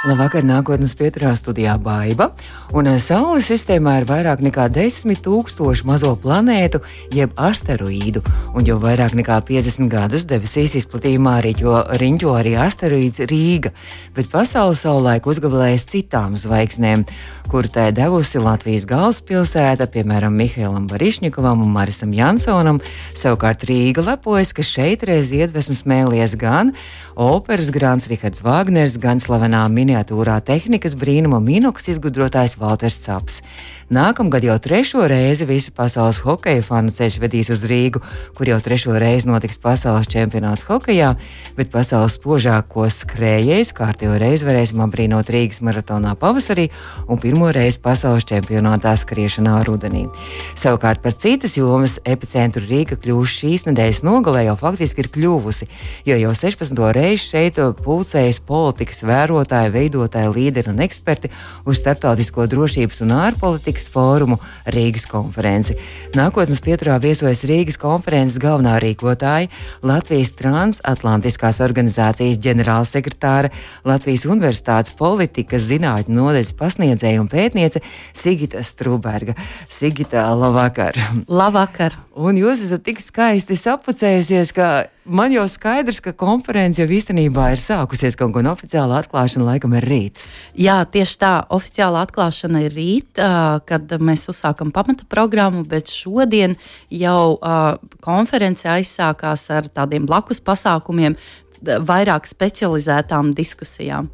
Labvakar, nākotnes pieturā studijā Baiva. Un eh, Saules sistēmā ir vairāk nekā 10 000 mazo planētu, jeb asteroīdu. Un jau vairāk nekā 50 gadus debesīs izplatījumā riņķo, riņķo arī asteroīds Rīga. Bet pasaule savulaik uzgavilējas citām zvaigznēm, kur tai devusi Latvijas galvaspilsēta, piemēram, Mihailam Barišņikovam un Marisam Jansonam. Savukārt Rīga lepojas, ka šeit reiz iedvesmas mēlies gan operas grāns Rihards Vāgners, gan slavenā miniatūrā tehnikas brīnuma minoks izgudrotājs Walters Caps. Nākamgad jau trešo reizi visu pasaules hokeja fanu ceļš vedīs uz Rīgu, kur jau trešo reizi notiks pasaules čempionāts hokejā, bet pasaules spožāko skrējējus kārtējo reizi varēsim apbrīnot Rīgas maratonā pavasarī un pirmo reizi pasaules čempionātā skriešanā rudenī. Savukārt par citas jomas epicentru Rīga kļūst šīs nedēļas nogalē jau faktiski ir kļuvusi, jo jau 16. reizi šeit pulcējas politikas vērotāji, veidotāji, līderi un eksperti uz starptautisko drošības un ārpolitikas fórumu Rīgas konferenci. Nākotnes pieturā viesojas Rīgas konferences galvenā rīkotāja, Latvijas transatlantiskās organizācijas ģenerālsekretāra, Latvijas Universitātes politikas zinātņu nodaļas pasniedzēja un pētniece Sigita Struberga. Sigita, labvakar! Labvakar! Un jūs esat tik skaisti sapucējusies, ka man jau skaidrs, ka konference jau īstenībā ir sākusies kaut gan oficiāla atklāšana laikam ir rīt. Jā, tieši tā, oficiāla atklāšana ir rīt, kad mēs uzsākam pamata programmu, bet šodien jau konference aizsākās ar tādiem blakus pasākumiem, vairāk specializētām diskusijām.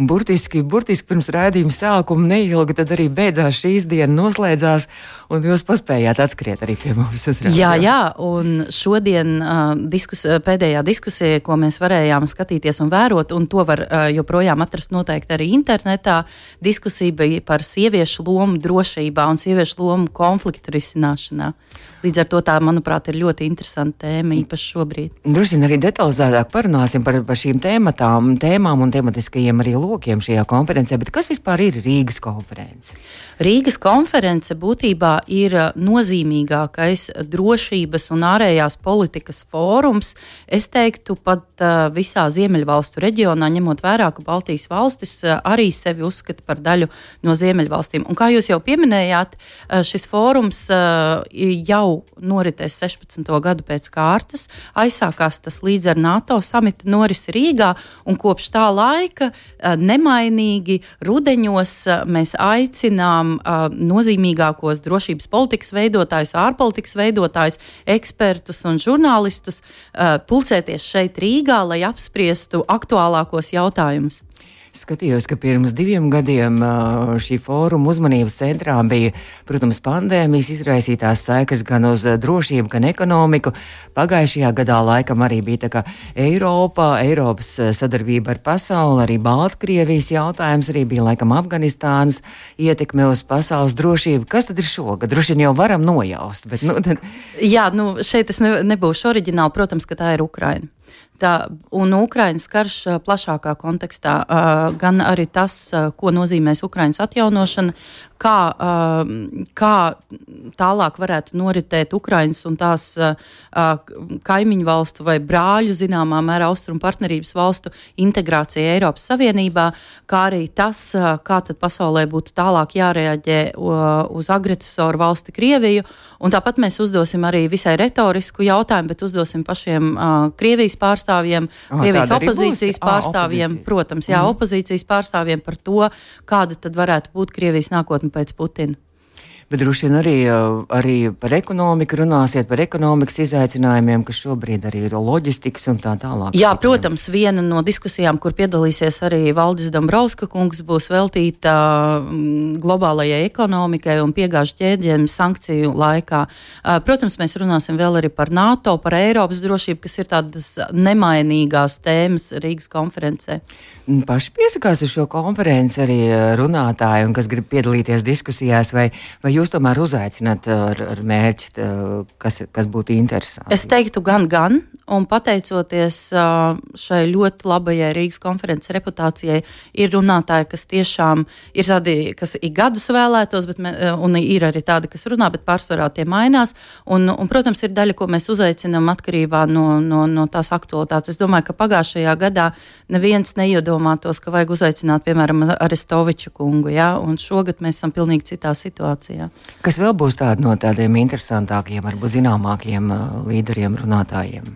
Un burtiski, burtiski pirms rādījuma sākuma neilgi tad arī beidzās šīs dienas, noslēdzās, un jūs paspējāt atskriet arī pie mums. Jā, jā, un šodien uh, diskus, pēdējā diskusija, ko mēs varējām skatīties un vērot, un to var uh, joprojām atrast noteikti arī internetā, diskusija bija par sieviešu lomu drošībā un sieviešu lomu konfliktu risināšanā. Līdz ar to tā, manuprāt, ir ļoti interesanta tēma īpaši šobrīd. Droši vien arī detalizētāk parunāsim par, par šīm tēmatām, tēmām un tematiskajiem arī lokiem šajā konferencē, bet kas vispār ir Rīgas konference? Rīgas konference būtībā ir uh, nozīmīgākais drošības un ārējās politikas fórums. Es teiktu, pat uh, visā Ziemeļvalstu reģionā, ņemot vērā, ka Baltijas valstis uh, arī sevi uzskata par daļu no Ziemeļvalstīm. Un kā jūs jau pieminējāt, šis fórums jau noritēs 16. gadu pēc kārtas. Aizsākās tas līdz ar NATO samita norisi Rīgā, un kopš tā laika nemainīgi rudeņos mēs aicinām nozīmīgākos drošības politikas veidotājus, ārpolitikas veidotājus, ekspertus un žurnālistus pulcēties šeit Rīgā, lai apspriestu aktuālākos jautājumus. Skatījos, ka pirms diviem gadiem šī fóruma uzmanības centrā bija, protams, pandēmijas izraisītās sekas gan uz drošību, gan ekonomiku. Pagājušajā gadā laikam arī bija tā kā Eiropa, Eiropas sadarbība ar pasauli, arī Baltkrievijas jautājums, arī bija laikam Afganistānas ietekme uz pasaules drošību. Kas tad ir šogad? Droši vien jau varam nojaust. Bet, nu, tad... Jā, nu šeit es ne, nebūšu oriģināli, protams, ka tā ir Ukraina. Tā, un Ukraiņas karš plašākā kontekstā, gan arī tas, ko nozīmēs Ukraiņas atjaunošana, kā, kā tālāk varētu noritēt Ukraiņas un tās kaimiņu valstu vai brāļu, zināmā mērā, austrumu partnerības valstu integrācija Eiropas Savienībā, kā arī tas, kā tad pasaulē būtu tālāk jārēģē uz agresoru valsti Krieviju. Un tāpat mēs uzdosim arī visai retorisku jautājumu, bet uzdosim pašiem Krievijas pārstāvjiem, oh, Krievijas opozīcijas būs? pārstāvjiem, oh, protams, jā, mm. opozīcijas pārstāvjiem par to, kāda tad varētu būt Krievijas nākotne pēc Putina bet droši vien arī, arī par ekonomiku runāsiet, par ekonomikas izaicinājumiem, kas šobrīd arī ir loģistikas un tā tālāk. Jā, protams, viena no diskusijām, kur piedalīsies arī Valdis Dombrovska kungs, būs veltīta globālajai ekonomikai un piegāžu ķēdēm sankciju laikā. Protams, mēs runāsim vēl arī par NATO, par Eiropas drošību, kas ir tādas nemainīgās tēmas Rīgas konferencē. Paši piesakās uz šo konferenci arī runātāji, un kas grib piedalīties diskusijās, vai, vai jūs tomēr uzaicināt ar, ar mērķi, kas, kas būtu interesanti? Es teiktu, gan, gan. Un pateicoties šai ļoti labajai Rīgas konferences reputācijai, ir runātāji, kas tiešām ir tādi, kas ik gadus vēlētos, bet, un ir arī tādi, kas runā, bet pārsvarā tie mainās. Un, un, protams, ir daļa, ko mēs uzaicinām atkarībā no, no, no tās aktualitātes. Es domāju, ka pagājušajā gadā neviens neiedomātos, ka vajag uzaicināt, piemēram, Arestoviču kungu. Ja? Un šogad mēs esam pilnīgi citā situācijā. Kas vēl būs tādi no tādiem interesantākiem, varbūt zināmākiem līderiem, runātājiem?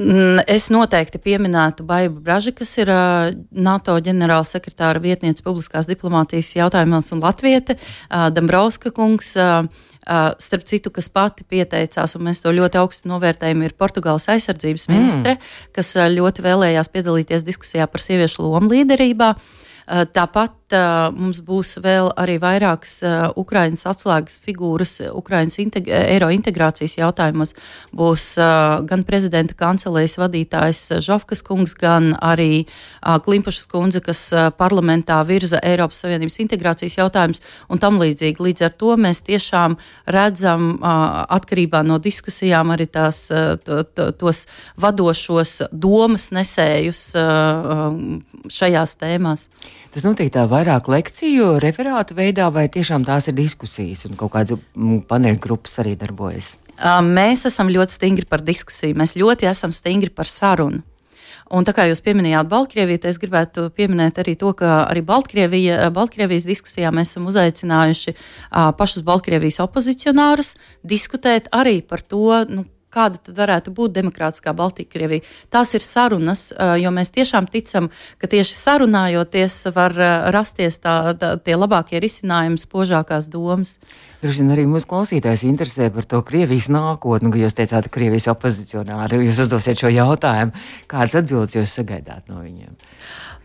Mm, es noteikti pieminētu Baibu Braži, kas ir uh, NATO ģenerālsekretāra vietniece publiskās diplomātijas jautājumos un Latviete, uh, Dambrovska kungs. Uh, Uh, starp citu, kas pati pieteicās, un mēs to ļoti augstu novērtējam, ir Portugāles aizsardzības ministre, mm. kas uh, ļoti vēlējās piedalīties diskusijā par sieviešu lomu līderībā. Uh, tāpat uh, mums būs vēl arī vairākas uh, Ukraiņas atslēgas figūras Ukraiņas integ eiro integrācijas jautājumos. Būs gan prezidenta kancelējas vadītājs Žofkas kungs, gan arī Klimpašas kundze, kas parlamentā virza Eiropas Savienības integrācijas jautājumus un tam līdzīgi. Līdz ar to mēs tiešām redzam atkarībā no diskusijām arī tās, to, to, tos vadošos domas nesējus šajās tēmās. Tas notiek tā vairāk lekciju, referātu veidā, vai tiešām tās ir diskusijas un kaut kādas mm, paneļu grupas arī darbojas? Mēs esam ļoti stingri par diskusiju, mēs ļoti esam stingri par sarunu. Un tā kā jūs pieminējāt Baltkrieviju, es gribētu pieminēt arī to, ka arī Baltkrievija, Baltkrievijas diskusijā mēs esam uzaicinājuši uh, pašus Baltkrievijas opozicionārus diskutēt arī par to, nu, kāda tad varētu būt demokrātiskā Baltkrievija. Tās ir sarunas, jo mēs tiešām ticam, ka tieši sarunājoties var rasties tā, tā, tie labākie risinājumi, spožākās domas. Droši vien arī mūsu klausītājs interesē par to Krievijas nākotni, ka jūs teicāt, ka Krievijas opozicionāri, jūs uzdosiet šo jautājumu, kādas atbildes jūs sagaidāt no viņiem?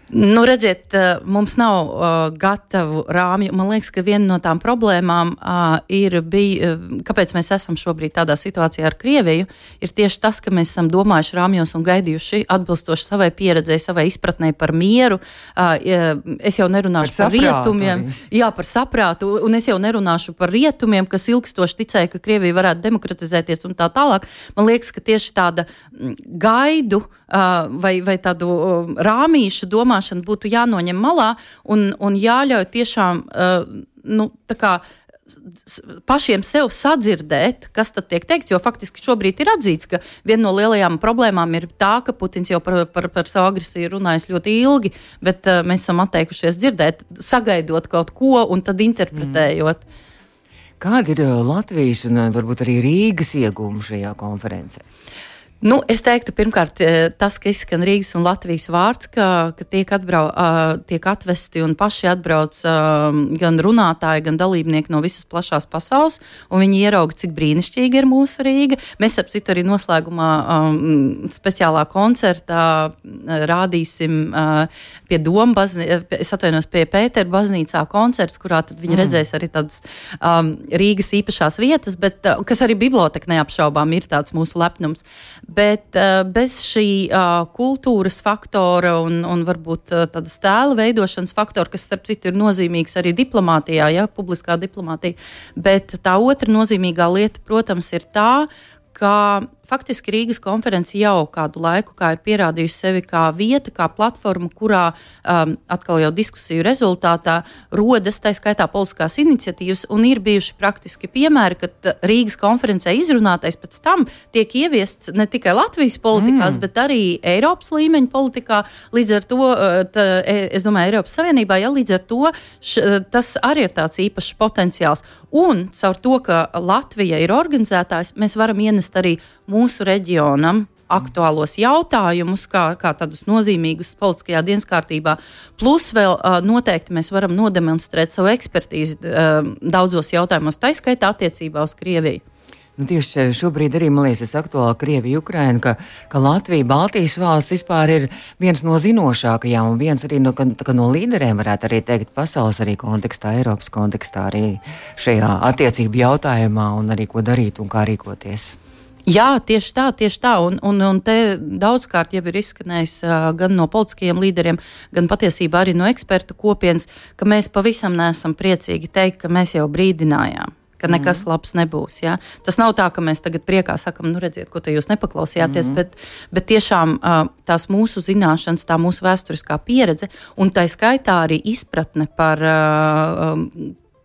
Nu, redziet, eh, mums nav uh, gatavu rāmju. Man liekas, ka viena no tām problēmām uh, ir, bija, uh, kāpēc mēs esam šobrīd tādā situācijā ar Krieviju, ir tieši tas, ka mēs esam domājuši rāmjos un gaidījuši atbilstoši savai pieredzēji, savai izpratnē par mieru. Uh, es jau nerunāšu par, par rietumiem, arī. jā, par saprātu, un es jau nerunāšu par rietumiem, kas ilgstoši ticēja, ka Krievija varētu demokratizēties un tā tālāk. Man liekas, ka tieši tāda mm, gaidu uh, vai, vai tādu uh, rāmīšu domā domāšana būtu jānoņem malā un, un jāļauj tiešām uh, nu, pašiem sev sadzirdēt, kas tad tiek teikts. Jo faktiski šobrīd ir atzīts, ka viena no lielajām problēmām ir tā, ka Putins jau par, par, par savu agresiju runājis ļoti ilgi, bet uh, mēs esam atteikušies dzirdēt, sagaidot kaut ko un tad interpretējot. Mm. Kāda ir uh, Latvijas un uh, varbūt arī Rīgas iegūma šajā konferencē? Nu, es teiktu, pirmkārt, eh, tas, ka izskan Rīgas un Latvijas vārds, ka, ka tiek, atbrau, tiek atvesti un paši atbrauc gan runātāji, gan dalībnieki no visas plašās pasaules, un viņi ierauga, cik brīnišķīga ir mūsu Rīga. Mēs, ap citu, arī noslēgumā um, speciālā koncertā rādīsim uh, pie Doma baznīcā, es atvainojos pie Pētera baznīcā koncerts, kurā viņi mm. redzēs arī tādas um, Rīgas īpašās vietas, bet, kas arī biblioteka neapšaubām ir tāds mūsu lepnums. Bet uh, bez šī uh, kultūras faktora un, un varbūt uh, tādas tēla veidošanas faktora, kas, starp citu, ir nozīmīgs arī diplomātijā, ja, publiskā diplomātija, bet tā otra nozīmīgā lieta, protams, ir tā, ka faktiski Rīgas konference jau kādu laiku ir pierādījusi sevi kā vieta, kā platforma, kurā um, atkal jau diskusiju rezultātā rodas tā skaitā politiskās iniciatīvas, un ir bijuši praktiski piemēri, ka Rīgas konferencē izrunātais pēc tam tiek ieviests ne tikai Latvijas politikās, mm. bet arī Eiropas līmeņa politikā. Līdz ar to, uh, tā, e, es domāju, Eiropas Savienībā, ja līdz ar to š, tas arī ir tāds īpašs potenciāls. Un caur to, ka Latvija ir organizētājs, mēs varam ienest arī mūsu reģionam aktuālos jautājumus, kā, kā tādus nozīmīgus politiskajā dienas kārtībā. Plus vēl noteikti mēs varam nodemonstrēt savu ekspertīzi daudzos jautājumos, tā skaitā attiecībā uz Krieviju. Nu, tieši šobrīd arī man liekas, tas aktuāli Krievija, Ukraina, ka, ka Latvija, Baltijas valsts vispār ir viens no zinošākajām un viens arī no, ka, no līderiem, varētu arī teikt, pasaules arī kontekstā, Eiropas kontekstā arī šajā attiecību jautājumā un arī ko darīt un kā rīkoties. Jā, tieši tā, tieši tā. Un, un, un te daudzkārt jau ir izskanējis gan no politiskajiem līderiem, gan patiesībā arī no ekspertu kopienas, ka mēs pavisam neesam priecīgi teikt, ka mēs jau brīdinājām ka nekas mm. labs nebūs. Ja? Tas nav tā, ka mēs tagad priekā sakam, nu, redziet, ko te jūs nepaklausījāties, mm. bet, bet tiešām tās mūsu zināšanas, tā mūsu vēsturiskā pieredze un tā skaitā arī izpratne par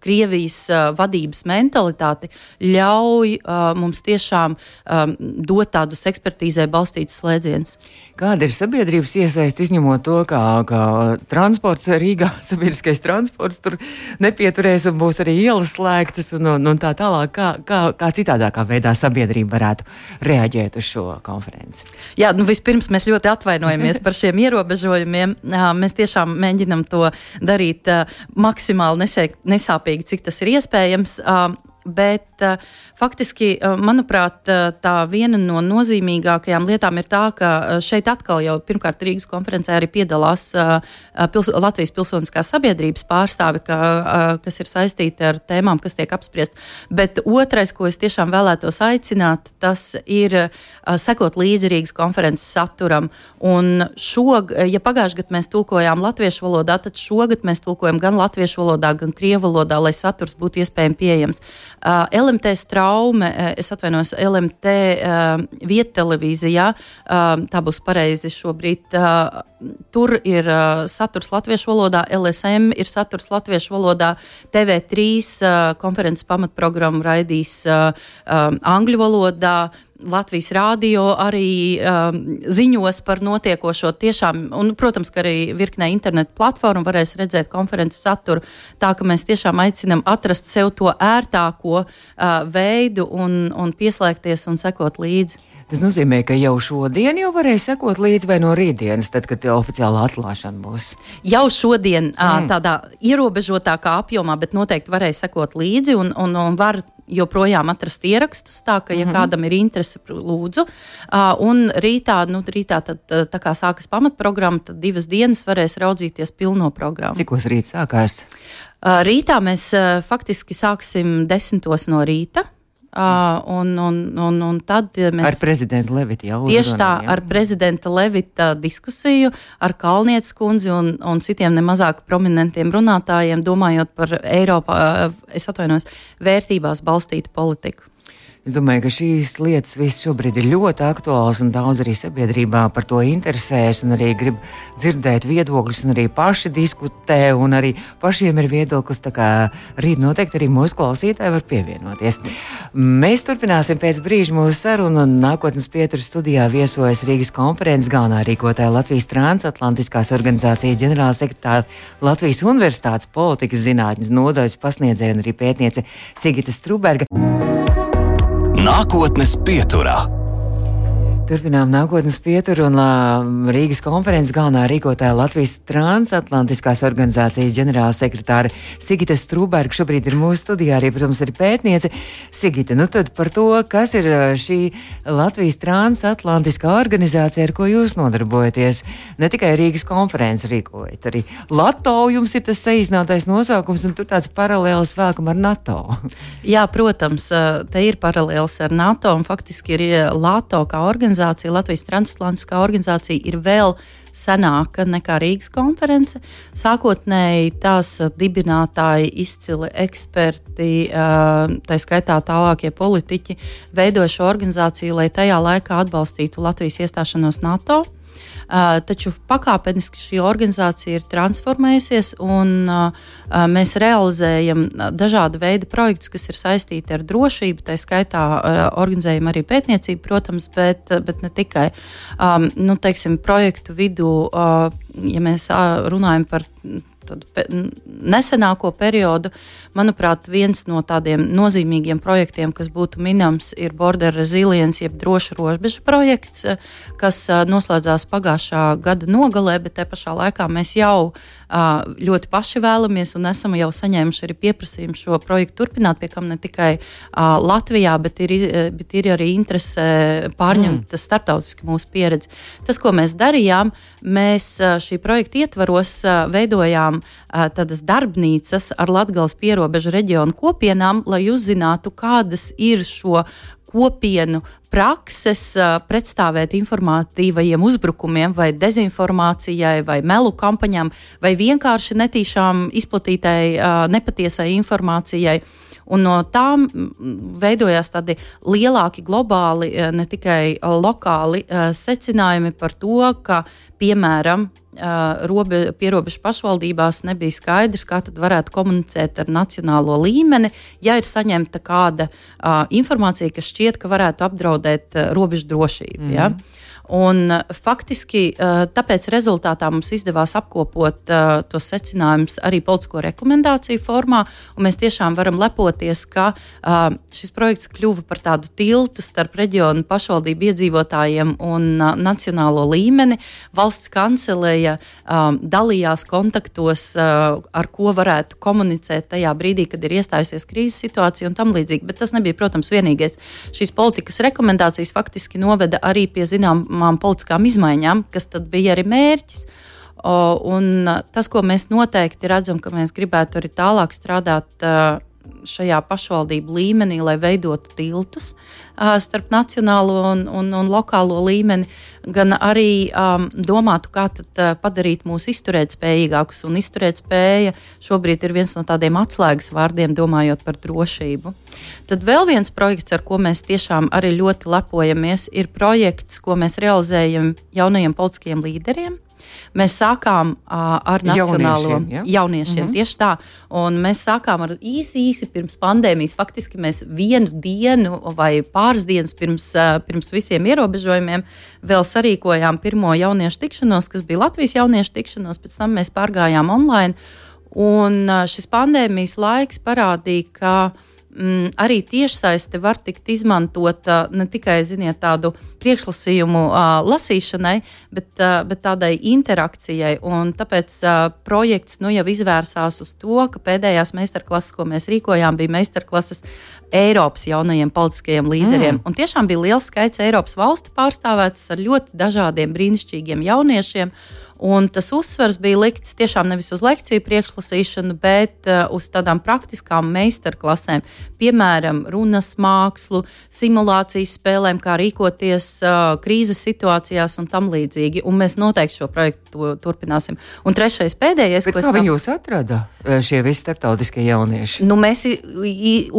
Krievijas uh, vadības mentalitāti ļauj uh, mums tiešām um, dot tādus ekspertīzē balstītus slēdzienus. Kāda ir sabiedrības iesaiste, izņemot to, ka, ka transports Rīgā, sabiedriskais transports tur nepieturēs un būs arī ielas slēgtas un, un, un tā tālāk? Kā, kā, kā citādākā veidā sabiedrība varētu reaģēt uz šo konferenci? Jā, nu vispirms mēs ļoti atvainojamies par šiem ierobežojumiem. Mēs tiešām mēģinam to darīt maksimāli nesāpīgi kopīgi, cik tas ir iespējams. Bet uh, faktiski, uh, manuprāt, uh, tā viena no nozīmīgākajām lietām ir tā, ka šeit atkal jau pirmkārt Rīgas konferencē arī piedalās pils Latvijas pilsoniskās sabiedrības pārstāvi, ka, kas ir saistīti ar tēmām, kas tiek apspriest. Bet otrais, ko es tiešām vēlētos aicināt, tas ir sekot līdzi Rīgas konferences saturam. Un šog, ja pagājušajā gadā mēs tulkojām latviešu valodā, tad šogad mēs tulkojam gan latviešu valodā, gan krievu valodā, lai saturs būtu iespējami pieejams. Uh, LMT straume, uh, es atvainojos, LMT uh, viettelevīzijā, uh, tā būs pareizi šobrīd. Uh, tur ir uh, saturs latviešu valodā, LSM ir saturs latviešu valodā, TV3 uh, konferences pamatprogrammu raidīs uh, uh, angļu valodā. Latvijas rādio arī um, ziņos par notiekošo tiešām, un, protams, ka arī virknē internetu platformu varēs redzēt konferences saturu, tā ka mēs tiešām aicinam atrast sev to ērtāko uh, veidu un, un pieslēgties un sekot līdzi. Tas nozīmē, ka jau šodien jau varēja sekot līdzi vai no rītdienas, tad, kad oficiāla atklāšana būs. Jau šodien mm. tādā ierobežotākā apjomā, bet noteikti varēja sekot līdzi un, un, un var joprojām atrast ierakstus. Tā ka, ja mm -hmm. kādam ir interese, lūdzu. Un rītā, nu, rītā tad, tā kā sākas pamatprogramma, tad divas dienas varēs raudzīties pilno programmu. Cikos rīt sākās? Rītā mēs faktiski sāksim desmitos no rīta. Uh, un, un, un, un tad mēs ar prezidentu Levitu jau tieši tā, ar prezidenta Levita diskusiju, ar Kalnietes kundzi un, un citiem nemazāk prominentiem runātājiem, domājot par Eiropā, es atvainojos, vērtībās balstītu politiku. Es domāju, ka šīs lietas viss šobrīd ir ļoti aktuāls un daudz arī sabiedrībā par to interesēs un arī grib dzirdēt viedokļus un arī paši diskutē un arī pašiem ir viedoklis. Tā kā rīt noteikti arī mūsu klausītāji var pievienoties. Mēs turpināsim pēc brīža mūsu sarunu un nākotnes pieturas studijā viesojas Rīgas konferences galvenā rīkotāja Latvijas transatlantiskās organizācijas ģenerālsekretāra Latvijas Universitātes politikas zinātnes nodaļas pasniedzēja un arī pētniece Sigita Struberga. Nākotnes pieturā. Turpinām nākotnes pieturu un Rīgas konferences galvenā rīkotāja Latvijas transatlantiskās organizācijas ģenerāla sekretāra Sigita Strūberga šobrīd ir mūsu studijā, arī, protams, ir pētniece. Sigita, nu tad par to, kas ir šī Latvijas transatlantiskā organizācija, ar ko jūs nodarbojaties. Ne tikai Rīgas konferences rīkojat, arī Lato jums ir tas saīsinātais nosaukums, un tur tāds paralēls vēlkam ar NATO. Jā, protams, te ir paralēls ar NATO, un faktiski ir Lato kā organizācija organizācija, Latvijas transatlantiskā organizācija, ir vēl senāka nekā Rīgas konference. Sākotnēji tās dibinātāji, izcili eksperti, tā skaitā tālākie politiķi, veidoja šo organizāciju, lai tajā laikā atbalstītu Latvijas iestāšanos NATO. Uh, taču pakāpeniski šī organizācija ir transformējusies, un uh, mēs realizējam dažādu veidu projektus, kas ir saistīti ar drošību. Tā skaitā uh, organizējam arī pētniecību, protams, bet, bet ne tikai. Um, nu, teiksim, projektu vidū, ja mēs runājam par pe nesenāko periodu, manuprāt, viens no tādiem nozīmīgiem projektiem, kas būtu minams, ir Border Resilience, jeb droša robeža projekts, kas noslēdzās pagājušā gada nogalē, bet te pašā laikā mēs jau ļoti paši vēlamies un esam jau saņēmuši arī pieprasījumu šo projektu turpināt, pie kam ne tikai Latvijā, bet ir, bet ir arī interese pārņemt mm. starptautiski mūsu pieredzi. Tas, ko mēs darījām, mēs šī projekta ietvaros veidojām tādas darbnīcas ar Latgales pierobežu reģionu kopienām, lai uzzinātu, kādas ir šo kopienu prakses pretstāvēt informatīvajiem uzbrukumiem, vai dezinformācijai, vai melu kampaņām, vai vienkārši netīšām izplatītai nepatiesai informācijai. Un no tām veidojās tādi lielāki globāli, ne tikai lokāli secinājumi par to, ka, piemēram, robe, pierobežu pašvaldībās nebija skaidrs, kā tad varētu komunicēt ar nacionālo līmeni, ja ir saņemta kāda uh, informācija, kas šķiet, ka varētu apdraudēt uh, robežu drošību. Mm. Ja? Un, faktiski tāpēc rezultātā mums izdevās apkopot uh, tos secinājumus arī politisko rekomendāciju formā. Mēs tiešām varam lepoties, ka uh, šis projekts kļuva par tādu tiltu starp reģionu pašvaldību iedzīvotājiem un uh, nacionālo līmeni. Valsts kanceleja um, dalījās kontaktos, uh, ar ko varētu komunicēt tajā brīdī, kad ir iestājusies krīzes situācija un tam līdzīgi. Bet tas nebija, protams, vienīgais. Šīs politikas rekomendācijas faktiski noveda arī pie zināmām nepieciešamām politiskām izmaiņām, kas bija arī mērķis. Un tas, ko mēs noteikti redzam, ka mēs gribētu arī tālāk strādāt šajā pašvaldību līmenī, lai veidotu tiltus starp nacionālo un, un, un lokālo līmeni, gan arī um, domātu, kā tad, uh, padarīt mūs izturētspējīgākus. Un izturētspēja šobrīd ir viens no tādiem atslēgas vārdiem, domājot par drošību. Tad vēl viens projekts, ar ko mēs tiešām arī ļoti lepojamies, ir projekts, ko mēs realizējam jaunajiem politiskiem līderiem. Mēs sākām uh, ar nacionālo jauniešiem, ja? jauniešiem mm -hmm. tieši tā. Un mēs sākām ar īsi, īsi pirms pandēmijas. Faktiski mēs vienu dienu vai pāris dienas pirms, uh, pirms visiem ierobežojumiem vēl sarīkojām pirmo jauniešu tikšanos, kas bija Latvijas jauniešu tikšanos. Pēc tam mēs pārgājām online. Un uh, šis pandēmijas laiks parādīja, ka mm, arī tiešsaiste var tikt izmantota ne tikai ziniet, tādu priekšlasījumu uh, lasīšanai, bet, uh, bet tādai interakcijai. Un tāpēc uh, projekts nu, jau izvērsās uz to, ka pēdējās meistarklases, ko mēs rīkojām, bija meistarklases Eiropas jaunajiem politiskajiem līderiem. Mm. Un tiešām bija liels skaits Eiropas valstu pārstāvētas ar ļoti dažādiem brīnišķīgiem jauniešiem. Un tas uzsvers bija likts tiešām nevis uz lekciju priekšlasīšanu, bet uh, uz tādām praktiskām meistarklasēm, piemēram, runas mākslu, simulācijas spēlēm, kā rīkoties uh, krīzes situācijās un tam līdzīgi. Un mēs noteikti šo projektu turpināsim. Un trešais, pēdējais, bet ko kā viņi jūs atrada, uh, šie visi starptautiskie jaunieši? Nu, mēs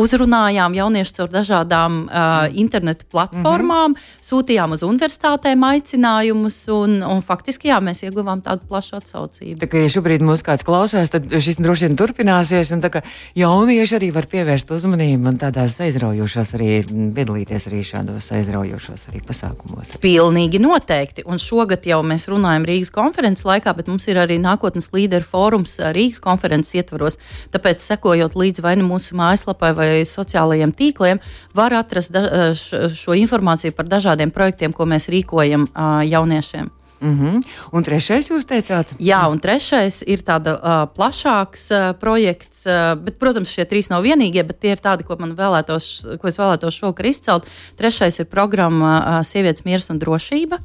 uzrunājām jauniešus caur dažādām uh, internetu platformām, mm -hmm. sūtījām uz universitātēm aicinājumus, un, un faktiski jā, mēs ieguvām saņēmām tādu plašu atsaucību. Tā kā ja šobrīd mūs kāds klausās, tad šis droši vien turpināsies. Un tā kā jaunieši arī var pievērst uzmanību un tādās aizraujošās arī piedalīties arī šādos aizraujošos arī pasākumos. Pilnīgi noteikti. Un šogad jau mēs runājam Rīgas konferences laikā, bet mums ir arī nākotnes līderu fórums Rīgas konferences ietvaros. Tāpēc, sekojot līdzi vai nu mūsu mājaslapai vai sociālajiem tīkliem, var atrast šo informāciju par dažādiem projektiem, ko mēs rīkojam jauniešiem. Mm -hmm. Un trešais, jūs teicāt? Jā, un trešais ir tāds uh, plašāks uh, projekts, uh, bet, protams, šie trīs nav vienīgie, bet tie ir tādi, ko vēlētos, ko es vēlētos šovakar izcelt. Trešais ir programma uh, Sievietes miers un drošība.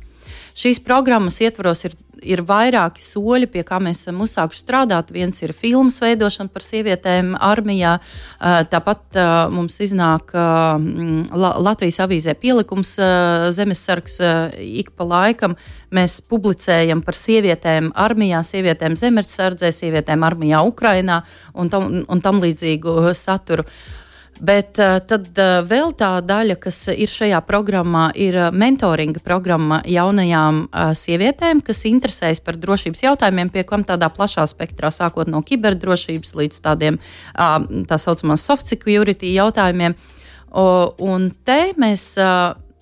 Šīs programmas ietvaros ir, ir vairāki soļi, pie kā mēs esam uzsākuši strādāt. Viens ir filmas veidošana par sievietēm armijā. Tāpat mums iznāk Latvijas avīzē pielikums Zemesargs ik pa laikam. Mēs publicējam par sievietēm armijā, sievietēm zemesardzē, sievietēm armijā Ukrainā un tam, un tam līdzīgu saturu. Uh, Bet uh, tad uh, vēl tā daļa, kas ir šajā programmā, ir uh, mentoringa programma jaunajām uh, sievietēm, kas interesējas par drošības jautājumiem, pie kam tādā plašā spektrā, sākot no kiberdrošības līdz tādiem tā saucamā soft security jautājumiem. Un te mēs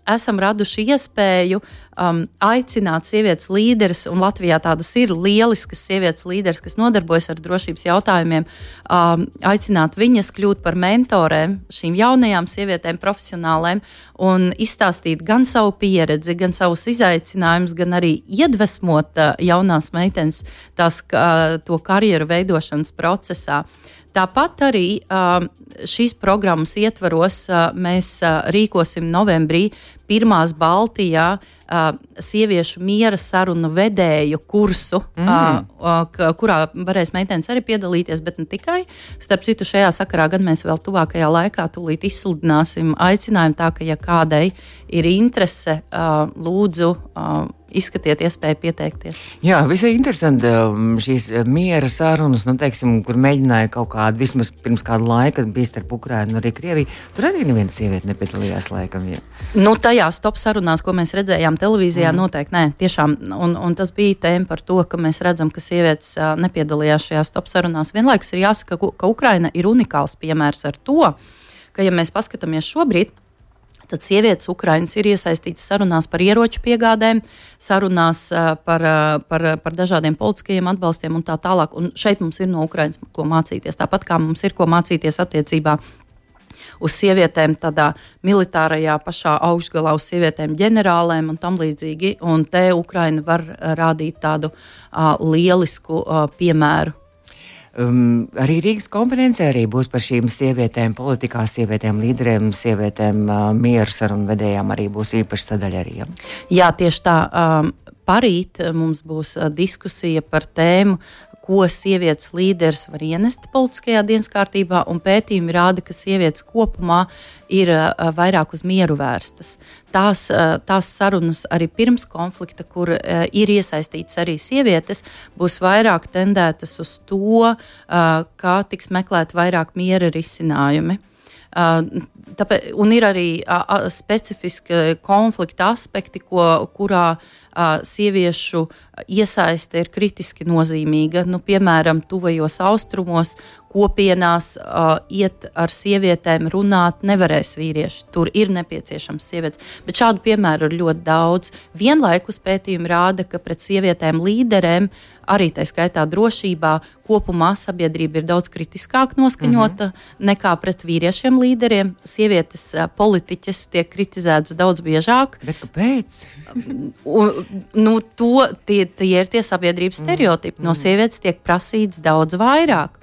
esam raduši iespēju um, aicināt sievietes līderes, un Latvijā tādas ir lieliskas sievietes līderes, kas nodarbojas ar drošības jautājumiem, um, aicināt viņas kļūt par mentorēm šīm jaunajām sievietēm, profesionālēm, un izstāstīt gan savu pieredzi, gan savus izaicinājumus, gan arī iedvesmot uh, jaunās meitenes tās, uh, to karjeru veidošanas procesā. Tāpat arī šīs programmas ietvaros mēs rīkosim novembrī pirmās Baltijā sieviešu miera sarunu vedēju kursu, mm. kurā varēs meitenes arī piedalīties, bet ne tikai. Starp citu, šajā sakarā gan mēs vēl tuvākajā laikā tūlīt izsludināsim aicinājumu tā, ka ja kādai ir interese, lūdzu. Izskatiet iespēju pieteikties. Jā, visai interesanti um, šīs uh, miera sarunas, nu, teiksim, kur mēģināja kaut kādu, vismaz pirms kāda laika, bija starp Ukrainu un arī Krieviju. Tur arī neviena sieviete nepiedalījās laikam. Ja. Nu, tajās top sarunās, ko mēs redzējām televīzijā, mm. noteikti nē, tiešām. Un, un tas bija tēma par to, ka mēs redzam, ka sievietes nepiedalījās šajās top sarunās. Vienlaikus ir jāsaka, ka, ka Ukraina ir unikāls piemērs ar to, ka, ja mēs paskatāmies šobrīd, Tad sievietes Ukrainas ir iesaistītas sarunās par ieroču piegādēm, sarunās par, par, par dažādiem politiskajiem atbalstiem un tā tālāk. Un šeit mums ir no Ukrainas ko mācīties. Tāpat kā mums ir ko mācīties attiecībā uz sievietēm, tādā militārajā pašā augšgalā, uz sievietēm ģenerālēm un tam līdzīgi. Un te Ukraina var rādīt tādu uh, lielisku uh, piemēru Um, arī Rīgas konferencē arī būs par šīm sievietēm, politikā, sievietēm, līderiem, sievietēm, uh, mieru sarunu vedējām arī būs īpaša sadaļa. Arī, ja? Jā, tieši tā. Um, Parīt mums būs uh, diskusija par tēmu ko sievietes līderis var ienest politiskajā dienas kārtībā, un pētījumi rāda, ka sievietes kopumā ir uh, vairāk uz mieru vērstas. Tās, uh, tās sarunas arī pirms konflikta, kur uh, ir iesaistītas arī sievietes, būs vairāk tendētas uz to, kā tiks meklēt vairāk miera risinājumi. Tāpēc, un ir arī uh, specifiski konflikta aspekti, ko, kurā uh, sieviešu iesaiste ir kritiski nozīmīga. Nu, piemēram, tuvajos austrumos, kopienās uh, iet ar sievietēm, runāt nevarēs vīrieši. Tur ir nepieciešams sievietes. Bet šādu piemēru ir ļoti daudz. Vienlaikus pētījumi rāda, ka pret sievietēm līderēm, arī tā skaitā drošībā, kopumā sabiedrība ir daudz kritiskāk noskaņota mm -hmm. nekā pret vīriešiem līderiem. Sievietes politiķes tiek kritizētas daudz biežāk. Bet kāpēc? Un, nu, to, tie, tie ir tie sabiedrības stereotipi. Mm. No sievietes tiek prasīts daudz vairāk.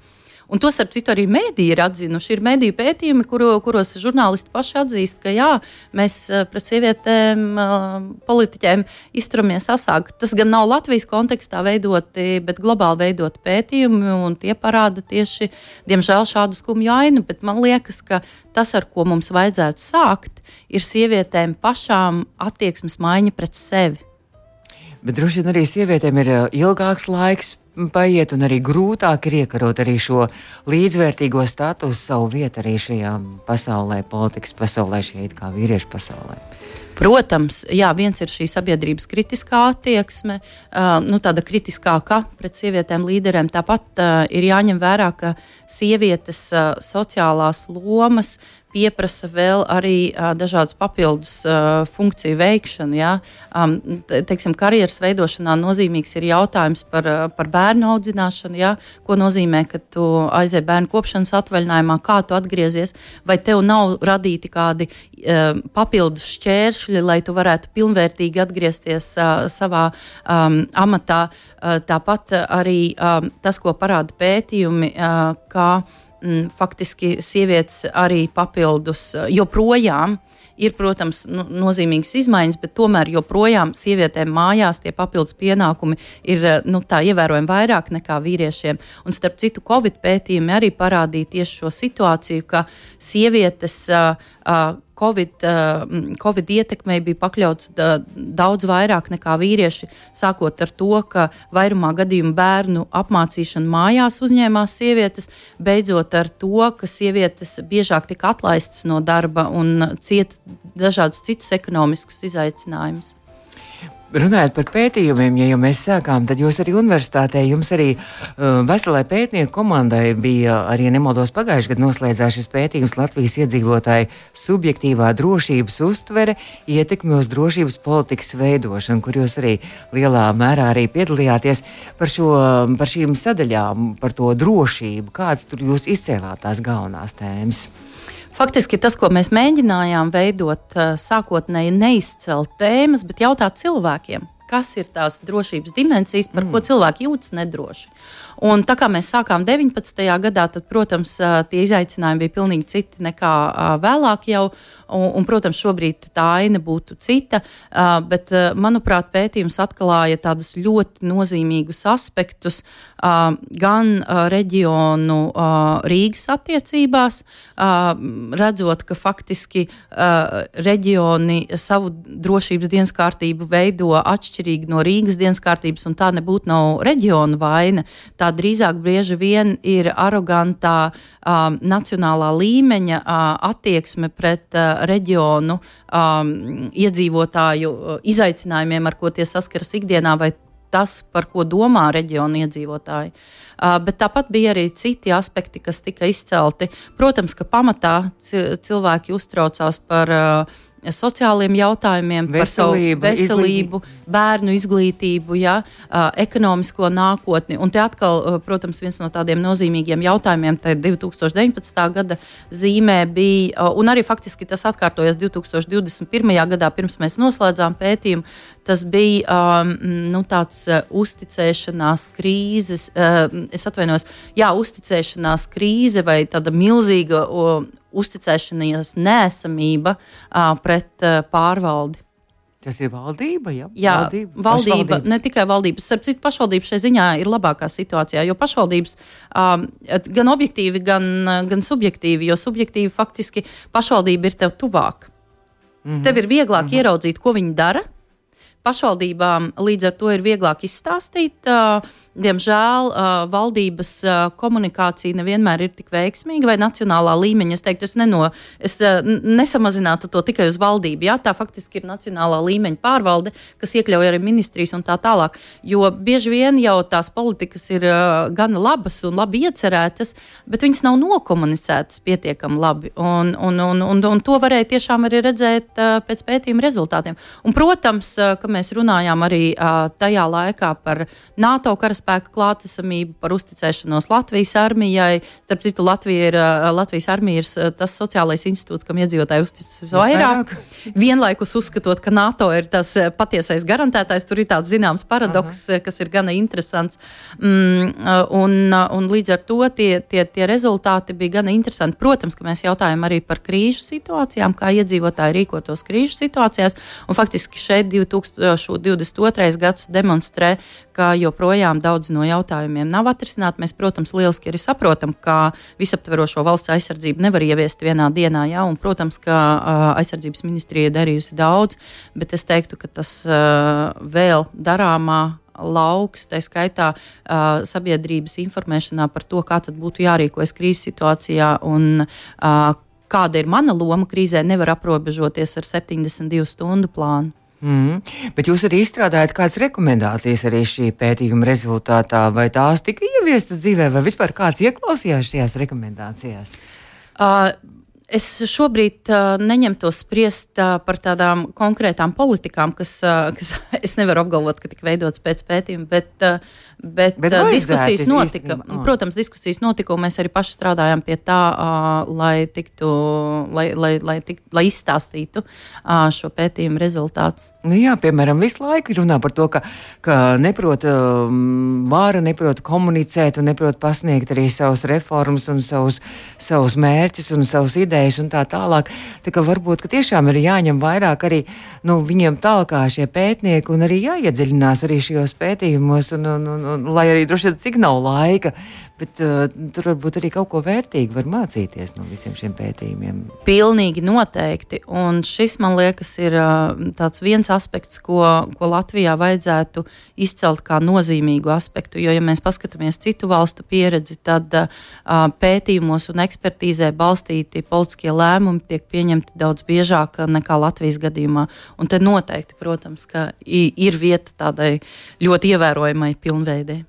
Un to starp citu arī mēdīji ir atzinuši. Ir mēdīju pētījumi, kuro, kuros žurnālisti paši atzīst, ka jā, mēs eh, pret sievietēm, eh, politiķiem izturamies asāk. Tas gan nav Latvijas kontekstā veidoti, bet globāli veidoti pētījumi, un tie parāda tieši, diemžēl, šādu skumju ainu. Bet man liekas, ka tas, ar ko mums vajadzētu sākt, ir sievietēm pašām attieksmes maiņa pret sevi. Bet droši vien arī sievietēm ir eh, ilgāks laiks paiet, un arī grūtāk ir iekarot arī šo līdzvērtīgo statusu, savu vietu arī šajā pasaulē, politikas pasaulē, šajā kā vīriešu pasaulē. Protams, jā, viens ir šī sabiedrības kritiskā attieksme, uh, nu, tāda kritiskāka pret sievietēm līderēm. Tāpat uh, ir jāņem vērā, ka sievietes uh, sociālās lomas pieprasa vēl arī uh, dažādas papildus uh, funkciju veikšanu. Ja? Um, teiksim, karjeras veidošanā nozīmīgs ir jautājums par, uh, par bērnu audzināšanu. Ja? Ko nozīmē, ka tu aizej bērnu kopšanas atvaļinājumā, kā tu atgriezies, vai tev nav radīti kādi uh, papildus šķēršļi, lai tu varētu pilnvērtīgi atgriezties uh, savā um, amatā. Uh, tāpat arī um, tas, ko parāda pētījumi, uh, kā mm, faktiski sievietes arī papildus joprojām ir, protams, nu, nozīmīgas izmaiņas, bet tomēr joprojām sievietēm mājās tie papildus pienākumi ir nu, ievērojami vairāk nekā vīriešiem. Un starp citu, Covid pētījumi arī parādīja tieši šo situāciju, ka sievietes uh, uh, Covid, Covid ietekmei bija pakļauts daudz vairāk nekā vīrieši, sākot ar to, ka vairumā gadījumu bērnu apmācīšanu mājās uzņēmās sievietes, beidzot ar to, ka sievietes biežāk tika atlaistas no darba un cieta dažādus citus ekonomiskus izaicinājumus. Runājot par pētījumiem, ja jau mēs sākām, tad jūs arī universitātē, jums arī uh, veselai pētnieku komandai bija arī nemaldos pagājušajā gadā noslēdzās šis pētījums Latvijas iedzīvotāju subjektīvā drošības uztvere ietekmi uz drošības politikas veidošanu, kur jūs arī lielā mērā arī piedalījāties par, šo, par šīm sadaļām, par to drošību. Kādas tur jūs izcēlāt tās galvenās tēmas? Faktiski tas, ko mēs mēģinājām veidot, eh, sākotnēji neizcelt tēmas, bet jautāt cilvēkiem, kas ir tās drošības dimensijas, par mm. ko cilvēki jūtas nedroši. Un tā kā mēs sākām 19. gadā, tad, protams, tie izaicinājumi bija pilnīgi citi nekā vēlāk jau. Un, un, protams, šobrīd tā aina būtu cita, bet, manuprāt, pētījums atklāja tādus ļoti nozīmīgus aspektus gan reģionu Rīgas attiecībās, redzot, ka faktiski reģioni savu drošības dienas kārtību veido atšķirīgi no Rīgas dienas kārtības, un tā nebūtu nav reģiona vaina. Tā drīzāk bieži vien ir arogantā uh, nacionālā līmeņa uh, attieksme pret uh, reģionu um, iedzīvotāju uh, izaicinājumiem, ar ko tie saskaras ikdienā, vai tas, par ko domā reģionu iedzīvotāji. Uh, bet tāpat bija arī citi aspekti, kas tika izcelti. Protams, ka pamatā cilvēki uztraucās par uh, sociāliem jautājumiem, veselību, par veselību, izglītību. bērnu izglītību, ja, ekonomisko nākotni. Un te atkal, protams, viens no tādiem nozīmīgiem jautājumiem 2019. gada zīmē bija, un arī faktiski tas atkārtojas 2021. gadā, pirms mēs noslēdzām pētījumu. Tas bija um, nu, tāds uh, uzticēšanās krīzes, uh, es atvainojos, jā, uzticēšanās krīze vai tāda milzīga uh, uzticēšanās nēsamība pret pārvaldi. Tas ir valdība, ja? Jā, valdība, valdība ne tikai valdības. Starp citu, pašvaldības šajā ziņā ir labākā situācijā, jo pašvaldības um, gan objektīvi, gan, gan subjektīvi, jo subjektīvi faktiski pašvaldība ir tev tuvāk. Mm -hmm. Tev ir vieglāk mm -hmm. ieraudzīt, ko viņi dara. Pašvaldībām līdz ar to ir vieglāk izstāstīt. Uh, diemžēl uh, valdības uh, komunikācija nevienmēr ir tik veiksmīga vai nacionālā līmeņa. Es teiktu, es, neno, es nesamazinātu to tikai uz valdību. Jā, tā faktiski ir nacionālā līmeņa pārvalde, kas iekļauj arī ministrijas un tā tālāk. Jo bieži vien jau tās politikas ir gan labas un labi iecerētas, bet viņas nav nokomunicētas pietiekami labi. Un, un, un, un, un to varēja tiešām arī redzēt pēc pētījuma rezultātiem. Un, protams, ka mēs runājām arī uh, tajā laikā par NATO karaspēku klātesamību, par uzticēšanos Latvijas armijai. Starp citu, Latvija ir, Latvijas armija ir tas sociālais institūts, kam iedzīvotāji uzticas vairāk. Vienlaikus uzskatot, ka NATO ir tas patiesais garantētājs, tur ir tāds zināms paradoks, Aha. kas ir gana interesants. Mm, un, un līdz ar to tie, tie, tie rezultāti bija gana interesanti. Protams, ka mēs jautājam arī par krīžu situācijām, kā iedzīvotāji rīkotos krīžu situācijās. Un faktiski šeit 2022. gads demonstrē, ka joprojām daudz no jautājumiem nav atrisināti. Mēs, protams, lieliski arī saprotam, ka visaptverošo valsts aizsardzību nevar ieviest vienā dienā, jā, un, protams, ka uh, aizsardzības ministrija darījusi daudz, bet es teiktu, ka tas uh, vēl darāmā lauks, tā skaitā uh, sabiedrības informēšanā par to, kā būtu jārīkojas krīzes situācijā un uh, kāda ir mana loma krīzē, nevar aprobežoties ar 72 stundu plānu. Mm. Bet jūs arī izstrādājat kādas rekomendācijas arī šī pētījuma rezultātā, vai tās tika ieviestas dzīvē, vai vispār kāds ieklausījās šajās rekomendācijās? Uh, Es šobrīd uh, neņemtos spriest uh, par tādām konkrētām politikām, kas, uh, kas es nevaru apgalvot, ka tika veidotas pēc pētījuma, bet, uh, bet, bet uh, diskusijas notika. Īsti, oh. Protams, diskusijas notika, un mēs arī paši strādājām pie tā, uh, lai, tiktu, lai, lai, lai, tikt, lai izstāstītu uh, šo pētījumu rezultātus. Nu jā, piemēram, visu laiku runā par to, ka, ka neprot um, vāra, neprot komunicēt un neprot pasniegt arī savus reformas un savus, savus mērķus un savus idejas un tā tālāk. Tā kā varbūt ka tiešām ir jāņem vairāk arī nu, viņiem tālāk šie pētnieki un arī jāiedziļinās arī šajos pētījumos, un, un, un, lai arī droši vien cik nav laika Bet uh, tur varbūt arī kaut ko vērtīgu var mācīties no visiem šiem pētījumiem. Pilnīgi noteikti. Un šis, man liekas, ir uh, viens aspekts, ko, ko Latvijā vajadzētu izcelt kā nozīmīgu aspektu. Jo, ja mēs paskatāmies citu valstu pieredzi, tad uh, pētījumos un ekspertīzē balstīti politiskie lēmumi tiek pieņemti daudz biežāk nekā Latvijas gadījumā. Un te noteikti, protams, ir vieta tādai ļoti ievērojamai pilnveidei.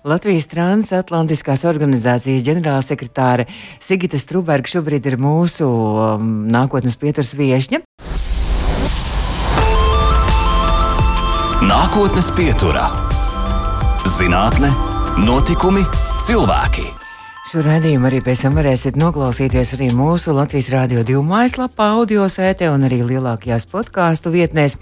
Latvijas transatlantiskās organizācijas ģenerālsekretāre Sigita Struberga šobrīd ir mūsu um, nākotnes pieturas viešņa. Nākotnes pieturā - zinātne, notikumi, cilvēki. Šo redzējumu arī pēc tam varēsiet noklausīties arī mūsu Latvijas Rādio 2 mājaslapā, audio sētē un arī lielākajās podkāstu vietnēs.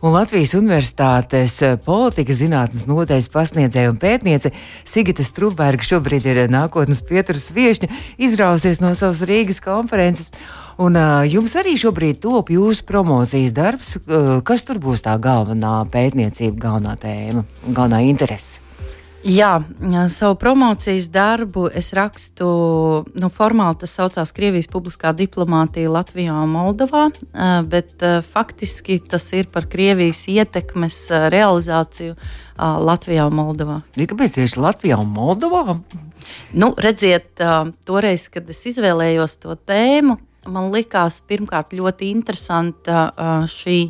Un Latvijas Universitātes politikas zinātnes nodaļas pasniedzēja un pētniece Sigita Strunberga šobrīd ir nākotnes pieturas viešņa, izrausies no savas Rīgas konferences. Un uh, jums arī šobrīd top jūsu promocijas darbs. Uh, kas tur būs tā galvenā pētniecība, galvenā tēma, galvenā interese? Jā, savu promocijas darbu es rakstu, nu, formāli tas saucās Krievijas publiskā diplomātija Latvijā un Moldovā, bet faktiski tas ir par Krievijas ietekmes realizāciju Latvijā un Moldovā. Kāpēc tieši Latvijā un Moldovā? Nu, redziet, toreiz, kad es izvēlējos to tēmu, man likās pirmkārt ļoti interesanta šī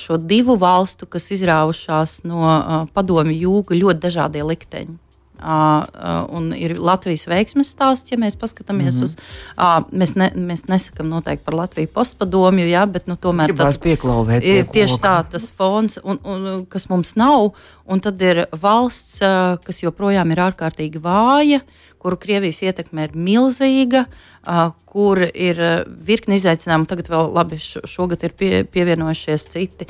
šo divu valstu, kas izraujušās no padomju jūga, ļoti dažādie likteņi. Uh, uh, un ir Latvijas veiksmes stāsts, ja mēs paskatāmies mm -hmm. uz. Uh, mēs, ne, mēs nesakām noteikti par Latviju postpadomju, jā, bet nu, tomēr tas ir tieši tā, tas fons, un, un, kas mums nav. Un tad ir valsts, kas joprojām ir ārkārtīgi vāja, kuru Krievijas ietekme ir milzīga, kur ir virkni izaicinājumu. Tagad vēl labi, šogad ir pie, pievienojušies citi.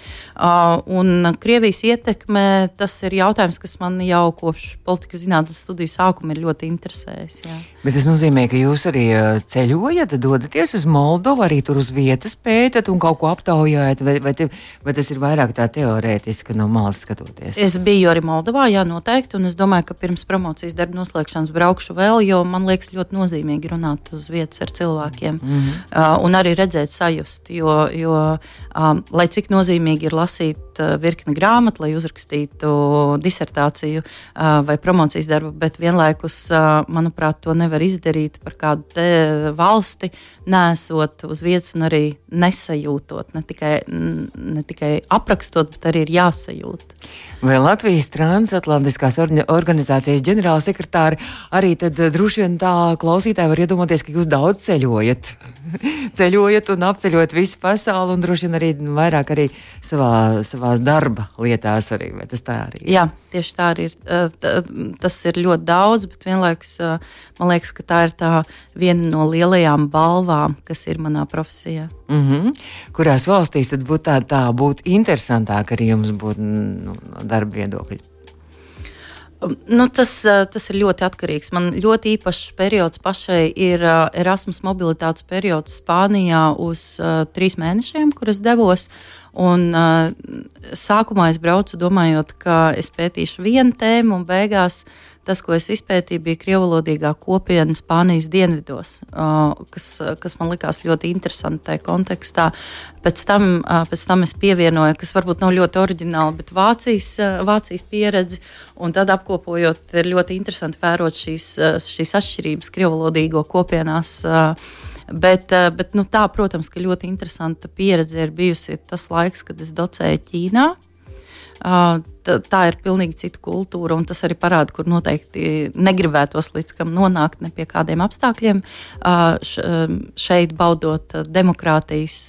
Un Krievijas ietekme, tas ir jautājums, kas man jau kopš politikas zinātnes studiju sākuma ir ļoti interesējis. Jā. Bet tas nozīmē, ka jūs arī ceļojat, dodaties uz Moldovu, arī tur uz vietas pētat un kaut ko aptaujājat, vai, vai, te, vai tas ir vairāk tā teorētiski no malas skatoties? Es biju arī Moldovā, jā, noteikti, un es domāju, ka pirms promocijas darba noslēgšanas braukšu vēl, jo man liekas ļoti nozīmīgi runāt uz vietas ar cilvēkiem mm -hmm. uh, un arī redzēt, sajust. Jo, jo um, lai cik nozīmīgi ir lasīt uh, virkni grāmatu, lai uzrakstītu disertāciju uh, vai promocijas darbu, bet vienlaikus, uh, manuprāt, to nevar izdarīt par kādu valsti, nesot uz vietas un arī nesajūtot, ne tikai, ne tikai aprakstot, bet arī ir jāsajūt. Vai Latvijas transatlantiskās organizācijas ģenerālsekretāri arī tad droši vien tā klausītāji var iedomāties, ka jūs daudz ceļojat. ceļojat un apceļojat visu pasauli, un droši vien arī vairāk arī savā, savās darba lietās. Arī, tas tā arī ir? Jā, tieši tā arī ir. Tas ir ļoti daudz, bet vienlaikus man liekas, ka tā ir tā viena no lielajām balvām, kas ir manā profesijā. Mm -hmm. Kurās valstīs tad būtu tā, tā būtu interesantāk arī jums būt nu, darba viedokļa? Nu, tas, uh, tas ir ļoti atkarīgs. Man ļoti īpašs periods pašai ir uh, Erasmus mobilitātes periods Spānijā uz uh, trīs mēnešiem, kur es devos. Un, uh, sākumā es braucu domājot, ka es pētīšu vienu tēmu, un beigās uh, tas, ko es izpētīju, bija krievulodīgā kopiena Spānijas dienvidos, kas, kas man likās ļoti interesanti tajā kontekstā. Pēc tam, pēc tam es pievienoju, kas varbūt nav ļoti oriģināli, bet Vācijas, Vācijas pieredzi. Un tad apkopojot, ir ļoti interesanti vērot šīs, šīs atšķirības krievulodīgo kopienās. Bet, bet nu, tā, protams, ka ļoti interesanta pieredze ir bijusi tas laiks, kad es docēju Ķīnā tā, ir pilnīgi cita kultūra, un tas arī parāda, kur noteikti negribētos līdz kam nonākt ne pie kādiem apstākļiem. Šeit baudot demokrātijas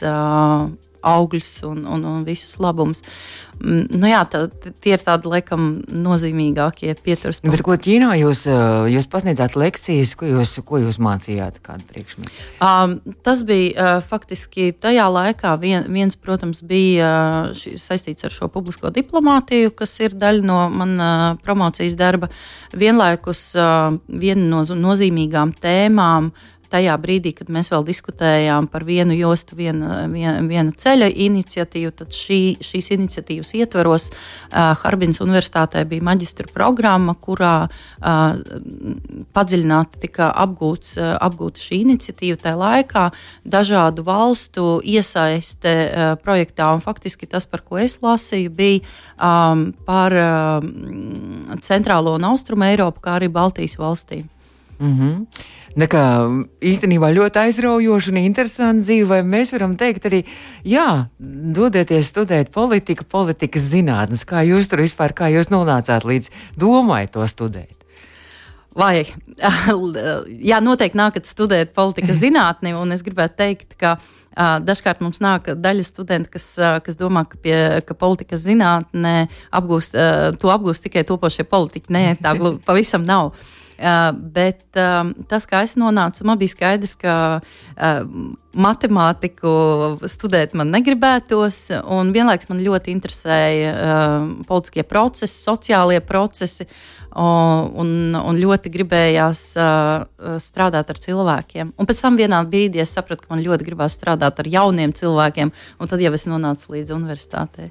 augļus un, un, un visus labumus. Mm, nu jā, tā, tie ir tādi laikam nozīmīgākie pieturas punkti. Bet ko Ķīnā jūs, jūs pasniedzāt lekcijas, ko jūs, ko jūs mācījāt, kādu priekšmetu? Um, tas bija uh, faktiski tajā laikā, vien, viens, protams, bija uh, šī, saistīts ar šo publisko diplomātiju, kas ir daļa no manas uh, promocijas darba. Vienlaikus uh, viena no nozīmīgām tēmām uh, tajā brīdī, kad mēs vēl diskutējām par vienu jostu, viena, viena, viena ceļa iniciatīvu, tad šī, šīs iniciatīvas ietvaros uh, Harbins Universitātē bija maģistra programma, kurā uh, padziļināti tika apgūts, uh, apgūta šī iniciatīva tajā laikā, dažādu valstu iesaiste uh, projektā, un faktiski tas, par ko es lasīju, bija um, par uh, centrālo un austrumu Eiropu, kā arī Baltijas valstīm. Mm -hmm. Nekā, īstenībā ļoti aizraujoša un interesanta dzīve, mēs varam teikt arī, jā, dodieties studēt politiku, politikas zinātnes, kā jūs tur vispār, kā jūs nonācāt līdz domai to studēt. Vai, jā, noteikti nākat studēt politikas zinātni, un es gribētu teikt, ka uh, dažkārt mums nāk daļa studenti, kas, uh, kas domā, ka, pie, ka politikas zinātnē apgūst, uh, to apgūst tikai topošie politiķi. Nē, tā pavisam nav. Bet tas, kā es nonācu, man bija skaidrs, ka matemātiku studēt man negribētos, un vienlaikus man ļoti interesēja politiskie procesi, sociālie procesi. Un, un ļoti gribējās strādāt ar cilvēkiem. Un pēc tam vienā brīdī es sapratu, ka man ļoti gribās strādāt ar jauniem cilvēkiem, un tad jau es nonācu līdz universitātei.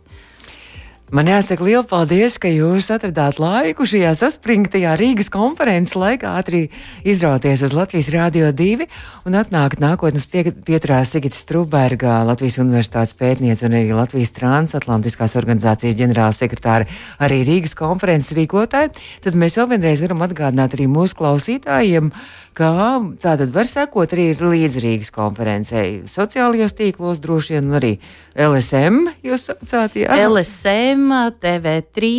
Man jāsaka liels paldies, ka jūs atradāt laiku šajā saspringtajā Rīgas konferences laikā ātri izrauties uz Latvijas Rādio 2 un atnākt nākotnes pie, pieturā Sigita Struberga, Latvijas Universitātes pētniece un arī Latvijas transatlantiskās organizācijas ģenerālsekretāra, arī Rīgas konferences rīkotāji. Tad mēs vēl vienreiz varam atgādināt arī mūsu klausītājiem, ka tā tad var sekot arī līdz Rīgas konferencei. Sociālajos tīklos droši vien arī LSM jūs saucāt, jā? LSM, TV3,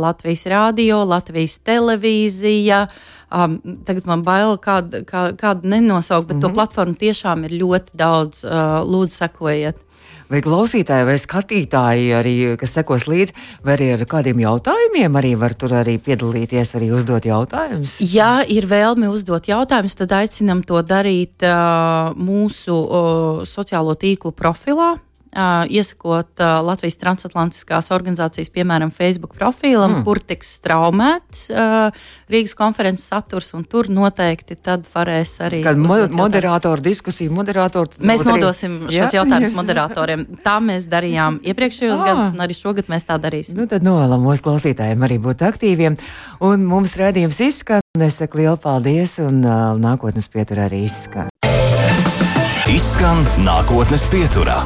Latvijas Rādio, Latvijas televīzija. Um, tagad man bail kādu, kā, kādu nenosaukt, bet mm -hmm. to mhm. platformu tiešām ir ļoti daudz. Uh, lūdzu, sekojiet vai klausītāji, vai skatītāji, arī, kas sekos līdzi, vai arī ar kādiem jautājumiem, arī var tur arī piedalīties, arī uzdot jautājumus? Ja ir vēlme uzdot jautājumus, tad aicinam to darīt uh, mūsu uh, sociālo tīklu profilā iesakot Latvijas transatlantiskās organizācijas, piemēram, Facebook profilam, mm. kur tiks straumēts Rīgas konferences saturs, un tur noteikti tad varēs arī. Kad mo moderātoru diskusiju, moderātoru. Mēs nodosim arī... šos jautājumus moderatoriem. Tā mēs darījām iepriekšējos ah. gados, un arī šogad mēs tā darīsim. Nu, tad novēlam mūsu klausītājiem arī būt aktīviem, un mums redzījums izskan. Es saku lielu paldies, un uh, nākotnes pieturā arī izskan. Izskan nākotnes pieturā.